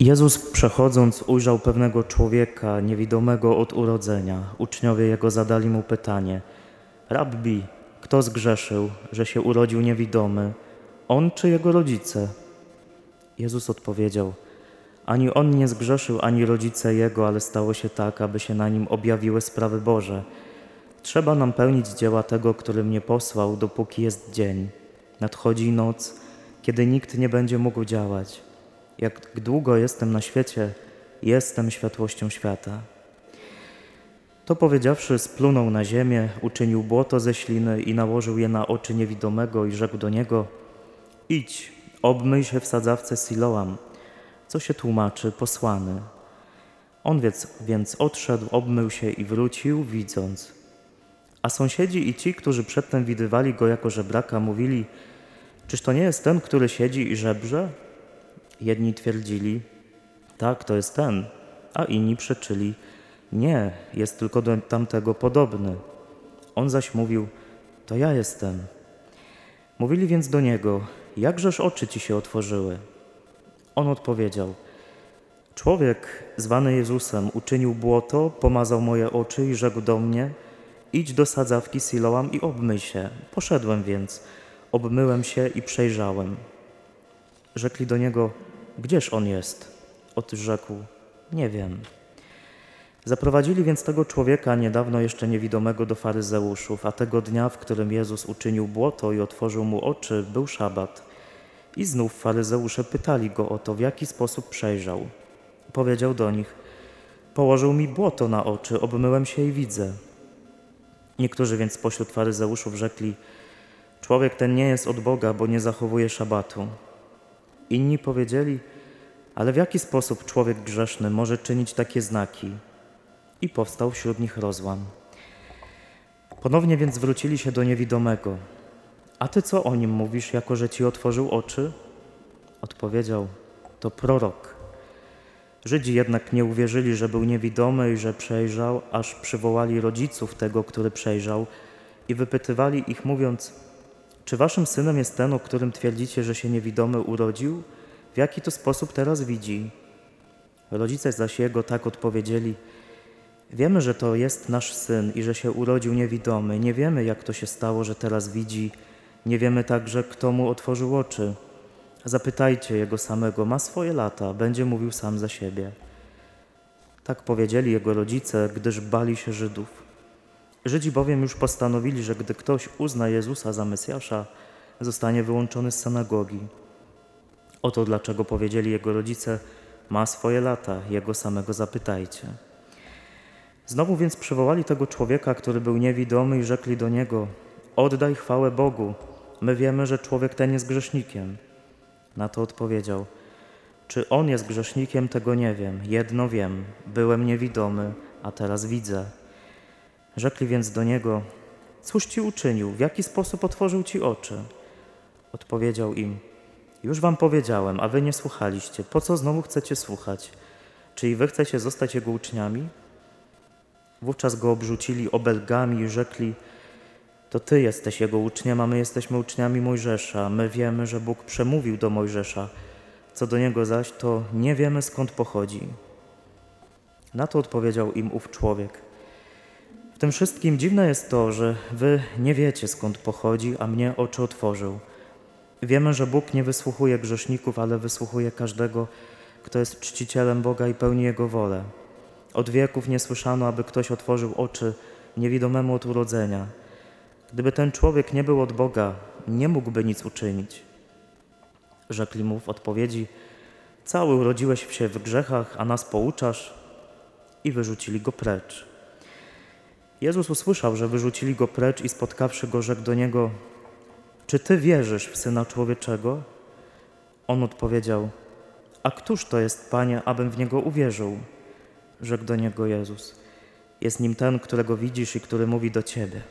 Jezus przechodząc ujrzał pewnego człowieka niewidomego od urodzenia. Uczniowie jego zadali mu pytanie: Rabbi, kto zgrzeszył, że się urodził niewidomy? On czy jego rodzice? Jezus odpowiedział: Ani on nie zgrzeszył, ani rodzice jego, ale stało się tak, aby się na nim objawiły sprawy Boże. Trzeba nam pełnić dzieła tego, który mnie posłał, dopóki jest dzień. Nadchodzi noc, kiedy nikt nie będzie mógł działać. Jak długo jestem na świecie, jestem światłością świata. To powiedziawszy, splunął na ziemię, uczynił błoto ze śliny i nałożył je na oczy niewidomego i rzekł do niego: Idź, obmyj się w sadzawce Siloam, co się tłumaczy posłany. On więc, więc odszedł, obmył się i wrócił, widząc. A sąsiedzi i ci, którzy przedtem widywali go jako żebraka, mówili: Czyż to nie jest ten, który siedzi i żebrze? Jedni twierdzili: Tak, to jest ten, a inni przeczyli: Nie, jest tylko do tamtego podobny. On zaś mówił: To ja jestem. Mówili więc do niego: Jakżeż oczy ci się otworzyły? On odpowiedział: Człowiek zwany Jezusem uczynił błoto, pomazał moje oczy i rzekł do mnie: Idź do sadzawki Siloam i obmyj się. Poszedłem więc, obmyłem się i przejrzałem. Rzekli do niego: Gdzież on jest? Otóż rzekł: Nie wiem. Zaprowadzili więc tego człowieka, niedawno jeszcze niewidomego, do faryzeuszów, a tego dnia, w którym Jezus uczynił błoto i otworzył mu oczy, był szabat. I znów faryzeusze pytali go o to, w jaki sposób przejrzał. Powiedział do nich: Położył mi błoto na oczy, obmyłem się i widzę. Niektórzy więc spośród faryzeuszów rzekli: Człowiek ten nie jest od Boga, bo nie zachowuje szabatu. Inni powiedzieli: Ale w jaki sposób człowiek grzeszny może czynić takie znaki? I powstał wśród nich rozłam. Ponownie więc zwrócili się do niewidomego. A ty co o nim mówisz, jako że ci otworzył oczy? Odpowiedział: To prorok. Żydzi jednak nie uwierzyli, że był niewidomy i że przejrzał, aż przywołali rodziców tego, który przejrzał i wypytywali ich, mówiąc: Czy waszym synem jest ten, o którym twierdzicie, że się niewidomy urodził? W jaki to sposób teraz widzi? Rodzice zaś jego tak odpowiedzieli: Wiemy, że to jest nasz syn i że się urodził niewidomy. Nie wiemy, jak to się stało, że teraz widzi. Nie wiemy także, kto mu otworzył oczy. Zapytajcie jego samego, ma swoje lata, będzie mówił sam za siebie. Tak powiedzieli jego rodzice, gdyż bali się Żydów. Żydzi bowiem już postanowili, że gdy ktoś uzna Jezusa za Mesjasza, zostanie wyłączony z synagogi. Oto dlaczego powiedzieli jego rodzice, ma swoje lata, jego samego zapytajcie. Znowu więc przywołali tego człowieka, który był niewidomy i rzekli do niego, oddaj chwałę Bogu, my wiemy, że człowiek ten jest grzesznikiem. Na to odpowiedział: Czy on jest grzesznikiem, tego nie wiem. Jedno wiem: byłem niewidomy, a teraz widzę. Rzekli więc do niego: Cóż ci uczynił? W jaki sposób otworzył ci oczy? Odpowiedział im: Już wam powiedziałem, a wy nie słuchaliście. Po co znowu chcecie słuchać? Czy i wy chcecie zostać jego uczniami? Wówczas go obrzucili obelgami i rzekli: to Ty jesteś Jego uczniem, a my jesteśmy uczniami Mojżesza. My wiemy, że Bóg przemówił do Mojżesza. Co do Niego zaś, to nie wiemy skąd pochodzi. Na to odpowiedział im ów człowiek. W tym wszystkim dziwne jest to, że Wy nie wiecie skąd pochodzi, a mnie oczy otworzył. Wiemy, że Bóg nie wysłuchuje grzeszników, ale wysłuchuje każdego, kto jest czcicielem Boga i pełni Jego wolę. Od wieków nie słyszano, aby ktoś otworzył oczy niewidomemu od urodzenia. Gdyby ten człowiek nie był od Boga, nie mógłby nic uczynić. Rzekli mu w odpowiedzi: Cały urodziłeś się w grzechach, a nas pouczasz? I wyrzucili go precz. Jezus usłyszał, że wyrzucili go precz i spotkawszy go, rzekł do niego: Czy ty wierzysz w syna człowieczego? On odpowiedział: A któż to jest, panie, abym w niego uwierzył? Rzekł do niego Jezus: Jest nim ten, którego widzisz i który mówi do ciebie.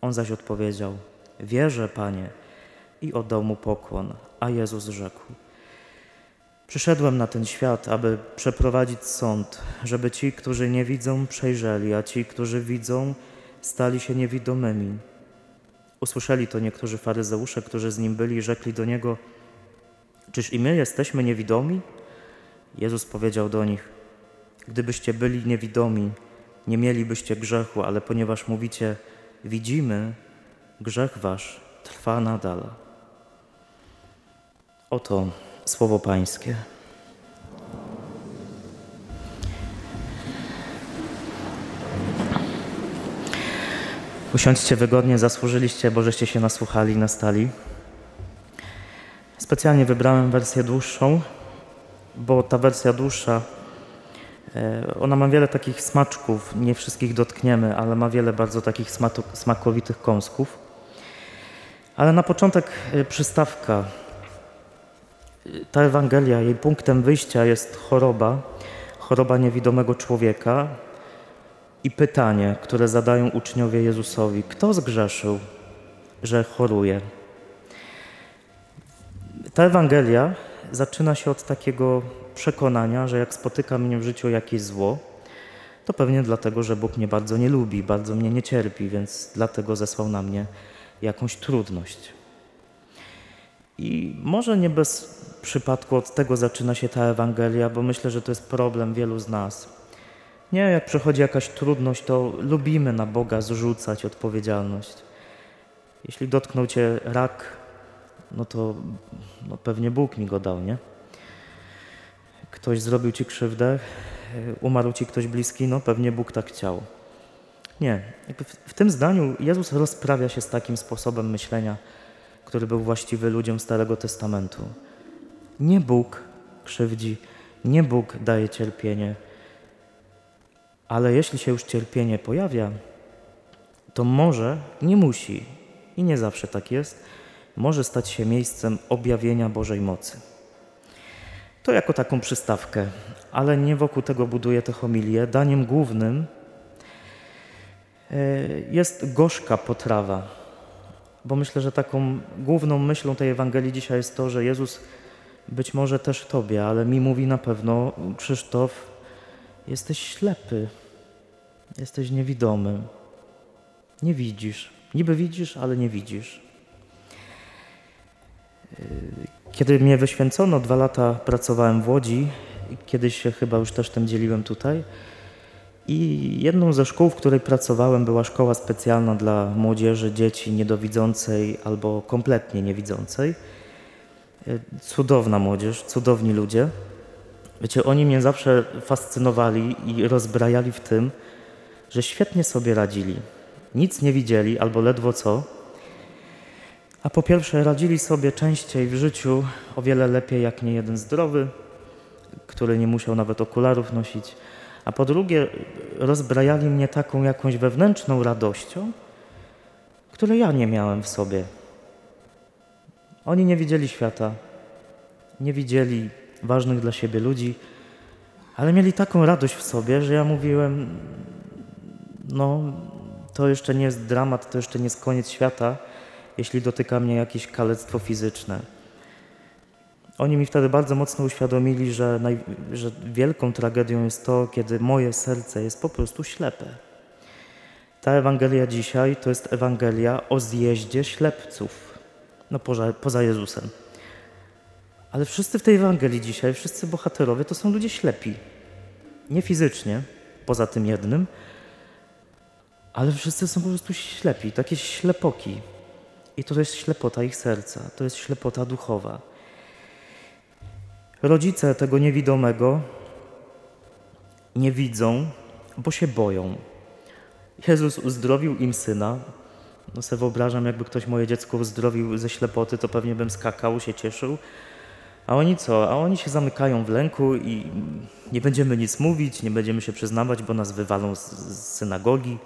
On zaś odpowiedział: Wierzę, panie, i oddał mu pokłon. A Jezus rzekł: Przyszedłem na ten świat, aby przeprowadzić sąd, żeby ci, którzy nie widzą, przejrzeli, a ci, którzy widzą, stali się niewidomymi. Usłyszeli to niektórzy faryzeusze, którzy z nim byli, i rzekli do niego: Czyż i my jesteśmy niewidomi? Jezus powiedział do nich: Gdybyście byli niewidomi, nie mielibyście grzechu, ale ponieważ mówicie, widzimy, grzech wasz trwa nadal. Oto słowo Pańskie. Usiądźcie wygodnie, zasłużyliście, bo żeście się nasłuchali, nastali. Specjalnie wybrałem wersję dłuższą, bo ta wersja dłuższa, e, ona ma wiele takich smaczków, nie wszystkich dotkniemy, ale ma wiele bardzo takich smakowitych kąsków. Ale na początek e, przystawka. Ta Ewangelia, jej punktem wyjścia jest choroba, choroba niewidomego człowieka i pytanie, które zadają uczniowie Jezusowi: Kto zgrzeszył, że choruje? Ta Ewangelia zaczyna się od takiego przekonania, że jak spotyka mnie w życiu jakieś zło, to pewnie dlatego, że Bóg mnie bardzo nie lubi, bardzo mnie nie cierpi, więc dlatego zesłał na mnie jakąś trudność. I może nie bez przypadku od tego zaczyna się ta Ewangelia, bo myślę, że to jest problem wielu z nas. Nie, jak przychodzi jakaś trudność, to lubimy na Boga zrzucać odpowiedzialność. Jeśli dotknął cię rak, no to no pewnie Bóg mi go dał, nie? Ktoś zrobił ci krzywdę, umarł ci ktoś bliski, no pewnie Bóg tak chciał. Nie. W tym zdaniu Jezus rozprawia się z takim sposobem myślenia, który był właściwy ludziom Starego Testamentu. Nie Bóg krzywdzi, nie Bóg daje cierpienie, ale jeśli się już cierpienie pojawia, to może, nie musi i nie zawsze tak jest, może stać się miejscem objawienia Bożej mocy. To jako taką przystawkę, ale nie wokół tego buduję tę homilię. Daniem głównym e, jest gorzka potrawa, bo myślę, że taką główną myślą tej Ewangelii dzisiaj jest to, że Jezus być może też Tobie, ale mi mówi na pewno, Krzysztof, jesteś ślepy, jesteś niewidomy, nie widzisz. Niby widzisz, ale nie widzisz. Kiedy mnie wyświęcono, dwa lata pracowałem w Łodzi, kiedyś się chyba już też tym dzieliłem tutaj. I jedną ze szkół, w której pracowałem, była szkoła specjalna dla młodzieży, dzieci niedowidzącej albo kompletnie niewidzącej. Cudowna młodzież, cudowni ludzie. Wiecie, oni mnie zawsze fascynowali i rozbrajali w tym, że świetnie sobie radzili. Nic nie widzieli albo ledwo co, a po pierwsze, radzili sobie częściej w życiu o wiele lepiej jak nie jeden zdrowy, który nie musiał nawet okularów nosić. A po drugie, rozbrajali mnie taką jakąś wewnętrzną radością, której ja nie miałem w sobie. Oni nie widzieli świata, nie widzieli ważnych dla siebie ludzi, ale mieli taką radość w sobie, że ja mówiłem: No, to jeszcze nie jest dramat, to jeszcze nie jest koniec świata jeśli dotyka mnie jakieś kalectwo fizyczne. Oni mi wtedy bardzo mocno uświadomili, że, naj, że wielką tragedią jest to, kiedy moje serce jest po prostu ślepe. Ta Ewangelia dzisiaj to jest Ewangelia o zjeździe ślepców, no poza, poza Jezusem. Ale wszyscy w tej Ewangelii dzisiaj, wszyscy bohaterowie to są ludzie ślepi. Nie fizycznie, poza tym jednym, ale wszyscy są po prostu ślepi, takie ślepoki. I to jest ślepota ich serca, to jest ślepota duchowa. Rodzice tego niewidomego nie widzą, bo się boją. Jezus uzdrowił im syna. No sobie wyobrażam, jakby ktoś moje dziecko uzdrowił ze ślepoty, to pewnie bym skakał, się cieszył. A oni co? A oni się zamykają w lęku i nie będziemy nic mówić, nie będziemy się przyznawać, bo nas wywalą z, z synagogi,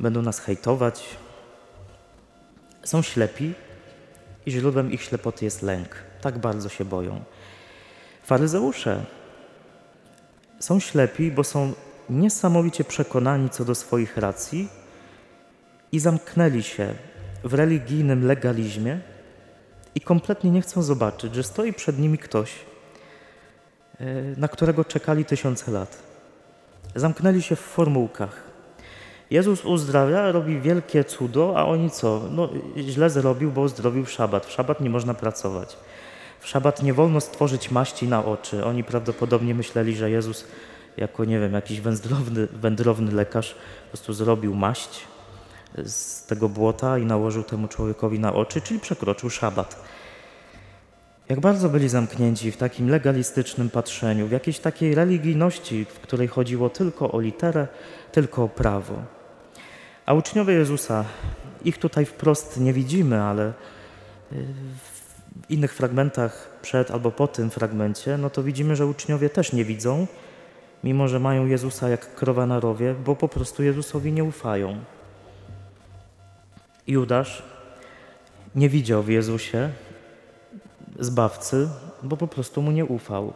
będą nas hejtować. Są ślepi i źródłem ich ślepoty jest lęk. Tak bardzo się boją. Faryzeusze są ślepi, bo są niesamowicie przekonani co do swoich racji i zamknęli się w religijnym legalizmie i kompletnie nie chcą zobaczyć, że stoi przed nimi ktoś, e, na którego czekali tysiące lat. Zamknęli się w formułkach. Jezus uzdrawia, robi wielkie cudo, a oni co? No, źle zrobił, bo uzdrowił w szabat. W szabat nie można pracować. W szabat nie wolno stworzyć maści na oczy. Oni prawdopodobnie myśleli, że Jezus jako, nie wiem, jakiś wędrowny, wędrowny lekarz po prostu zrobił maść z tego błota i nałożył temu człowiekowi na oczy, czyli przekroczył szabat. Jak bardzo byli zamknięci w takim legalistycznym patrzeniu, w jakiejś takiej religijności, w której chodziło tylko o literę, tylko o prawo. A uczniowie Jezusa, ich tutaj wprost nie widzimy, ale y, innych fragmentach przed albo po tym fragmencie, no to widzimy, że uczniowie też nie widzą, mimo że mają Jezusa jak krowa na rowie, bo po prostu Jezusowi nie ufają. Judasz nie widział w Jezusie zbawcy, bo po prostu mu nie ufał.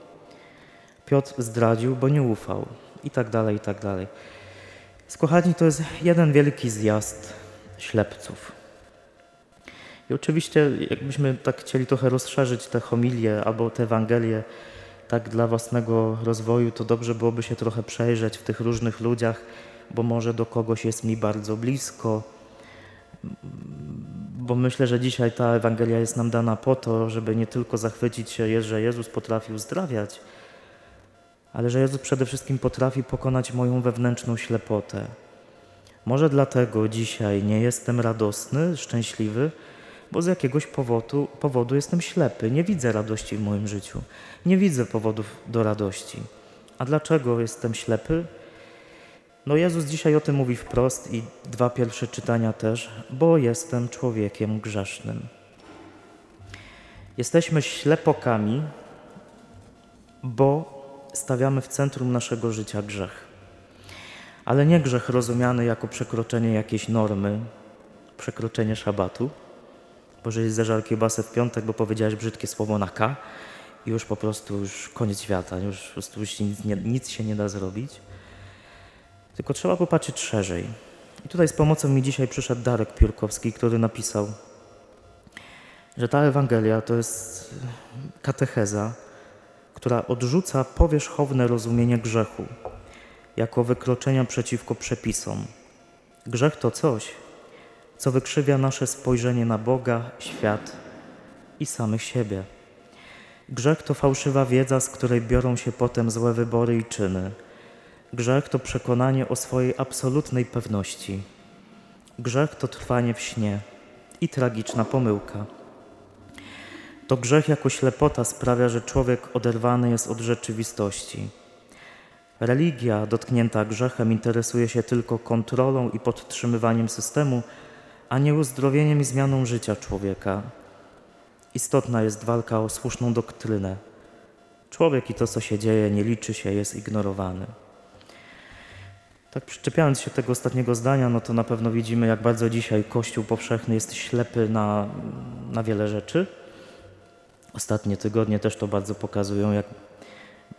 Piotr zdradził, bo nie ufał. I tak dalej, i tak dalej. Skochani, to jest jeden wielki zjazd ślepców. I oczywiście, jakbyśmy tak chcieli trochę rozszerzyć te homilie albo te Ewangelie tak dla własnego rozwoju, to dobrze byłoby się trochę przejrzeć w tych różnych ludziach, bo może do kogoś jest mi bardzo blisko, bo myślę, że dzisiaj ta Ewangelia jest nam dana po to, żeby nie tylko zachwycić się, że Jezus potrafił uzdrawiać, ale że Jezus przede wszystkim potrafi pokonać moją wewnętrzną ślepotę. Może dlatego dzisiaj nie jestem radosny, szczęśliwy, bo z jakiegoś powodu, powodu jestem ślepy. Nie widzę radości w moim życiu. Nie widzę powodów do radości. A dlaczego jestem ślepy? No Jezus dzisiaj o tym mówi wprost i dwa pierwsze czytania też, bo jestem człowiekiem grzesznym. Jesteśmy ślepokami, bo stawiamy w centrum naszego życia grzech. Ale nie grzech rozumiany jako przekroczenie jakiejś normy, przekroczenie szabatu, jeżeli zeżar kiełbasę w piątek, bo powiedziałeś brzydkie słowo na K i już po prostu już koniec świata, już po prostu już nic, nie, nic się nie da zrobić. Tylko trzeba popatrzeć szerzej. I tutaj z pomocą mi dzisiaj przyszedł Darek Piórkowski, który napisał, że ta Ewangelia to jest katecheza, która odrzuca powierzchowne rozumienie grzechu jako wykroczenia przeciwko przepisom. Grzech to coś, co wykrzywia nasze spojrzenie na Boga, świat i samych siebie. Grzech to fałszywa wiedza, z której biorą się potem złe wybory i czyny. Grzech to przekonanie o swojej absolutnej pewności. Grzech to trwanie w śnie i tragiczna pomyłka. To grzech jako ślepota sprawia, że człowiek oderwany jest od rzeczywistości. Religia dotknięta grzechem interesuje się tylko kontrolą i podtrzymywaniem systemu, a nie uzdrowieniem i zmianą życia człowieka. Istotna jest walka o słuszną doktrynę. Człowiek i to, co się dzieje, nie liczy się, jest ignorowany. Tak przyczepiając się tego ostatniego zdania, no to na pewno widzimy, jak bardzo dzisiaj Kościół powszechny jest ślepy na, na wiele rzeczy. Ostatnie tygodnie też to bardzo pokazują, jak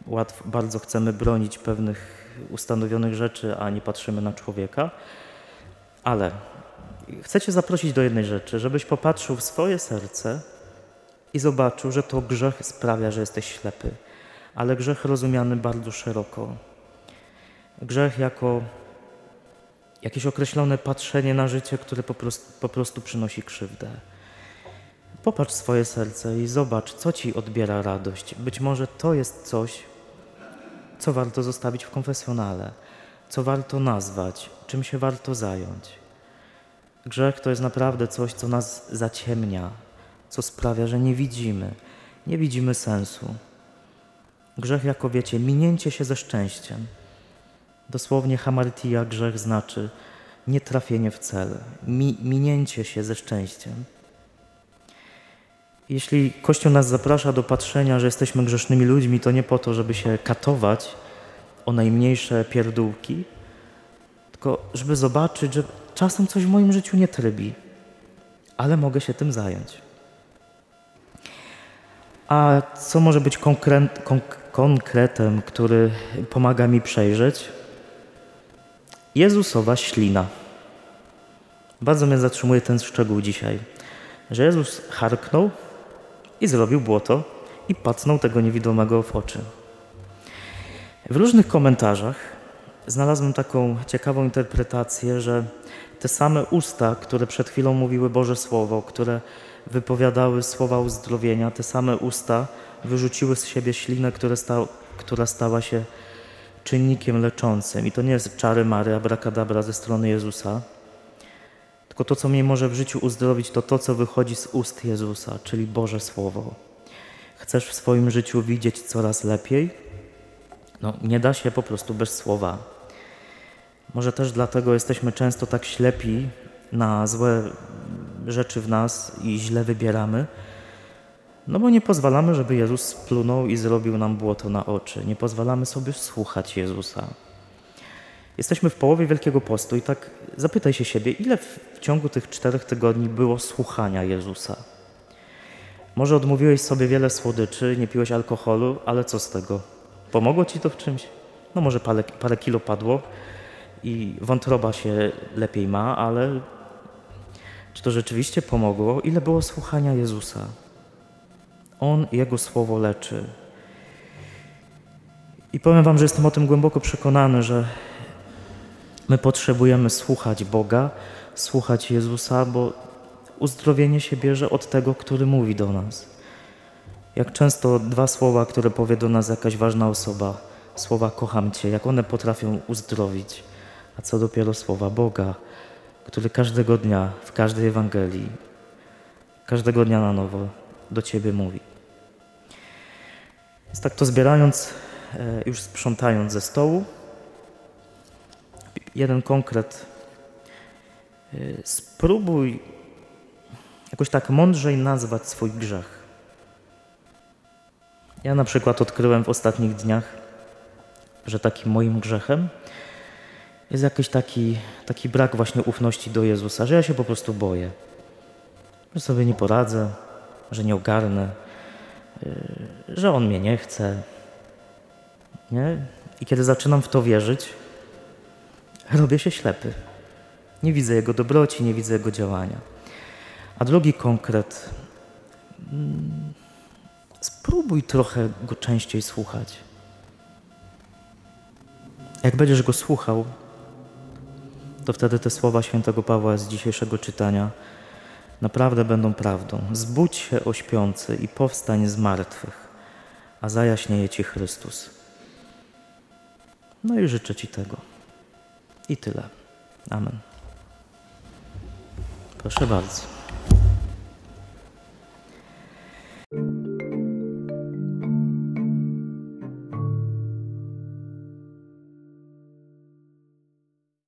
łatwo, bardzo chcemy bronić pewnych ustanowionych rzeczy, a nie patrzymy na człowieka. Ale chcę Cię zaprosić do jednej rzeczy, żebyś popatrzył w swoje serce i zobaczył, że to grzech sprawia, że jesteś ślepy, ale grzech rozumiany bardzo szeroko. Grzech jako jakieś określone patrzenie na życie, które po prostu, po prostu przynosi krzywdę. Popatrz swoje serce i zobacz, co ci odbiera radość. Być może to jest coś, co warto zostawić w konfesjonale, co warto nazwać, czym się warto zająć. Grzech to jest naprawdę coś, co nas zaciemnia, co sprawia, że nie widzimy, nie widzimy sensu. Grzech, jako wiecie, minięcie się ze szczęściem. Dosłownie hamartia grzech znaczy nietrafienie w cel, mi, minięcie się ze szczęściem. Jeśli Kościół nas zaprasza do patrzenia, że jesteśmy grzesznymi ludźmi, to nie po to, żeby się katować o najmniejsze pierdółki, tylko żeby zobaczyć, że czasem coś w moim życiu nie trybi, ale mogę się tym zająć. A co może być konkret, konk konkretem, który pomaga mi przejrzeć? Jezusowa ślina. Bardzo mnie zatrzymuje ten szczegół dzisiaj, że Jezus harknął i zrobił błoto i pacnął tego niewidomego w oczy. W różnych komentarzach znalazłem taką ciekawą interpretację, że te same usta, które przed chwilą mówiły Boże Słowo, które wypowiadały słowa uzdrowienia, te same usta wyrzuciły z siebie ślinę, sta, która stała się czynnikiem leczącym. I to nie jest czary mary, abracadabra ze strony Jezusa, tylko to, co mnie może w życiu uzdrowić, to to, co wychodzi z ust Jezusa, czyli Boże Słowo. Chcesz w swoim życiu widzieć coraz lepiej? No, nie da się po prostu bez słowa. Może też dlatego jesteśmy często tak ślepi na złe rzeczy w nas i źle wybieramy, no bo nie pozwalamy, żeby Jezus splunął i zrobił nam błoto na oczy. Nie pozwalamy sobie słuchać Jezusa. Jesteśmy w połowie Wielkiego Postu i tak zapytaj się siebie, ile w, w ciągu tych czterech tygodni było słuchania Jezusa? Może odmówiłeś sobie wiele słodyczy, nie piłeś alkoholu, ale co z tego? Pomogło ci to w czymś? No może parę, parę kilo padło i wątroba się lepiej ma, ale czy to rzeczywiście pomogło? Ile było słuchania Jezusa? On Jego Słowo leczy. I powiem Wam, że jestem o tym głęboko przekonany, że my potrzebujemy słuchać Boga, słuchać Jezusa, bo uzdrowienie się bierze od tego, który mówi do nas. Jak często dwa słowa, które powie do nas jakaś ważna osoba, słowa kocham Cię, jak one potrafią uzdrowić, a co dopiero słowa Boga, który każdego dnia, w każdej Ewangelii, każdego dnia na nowo do Ciebie mówi. Więc tak to zbierając, e, już sprzątając ze stołu, jeden konkret. E, Spróbuj jakoś tak mądrzej nazwać swój grzech. Ja na przykład odkryłem w ostatnich dniach, że takim moim grzechem jest jakiś taki, taki brak właśnie ufności do Jezusa, że ja się po prostu boję, że sobie nie poradzę, że nie ogarnę, yy, że On mnie nie chce. Nie? I kiedy zaczynam w to wierzyć, robię się ślepy. Nie widzę Jego dobroci, nie widzę Jego działania. A drugi konkret. mm, Spróbuj trochę Go częściej słuchać. Jak będziesz Go słuchał, to wtedy te słowa świętego Pawła z dzisiejszego czytania naprawdę będą prawdą. Zbudź się o śpiący i powstań z martwych, a zajaśnieje Ci Chrystus. No i życzę Ci tego. I tyle. Amen. Proszę bardzo.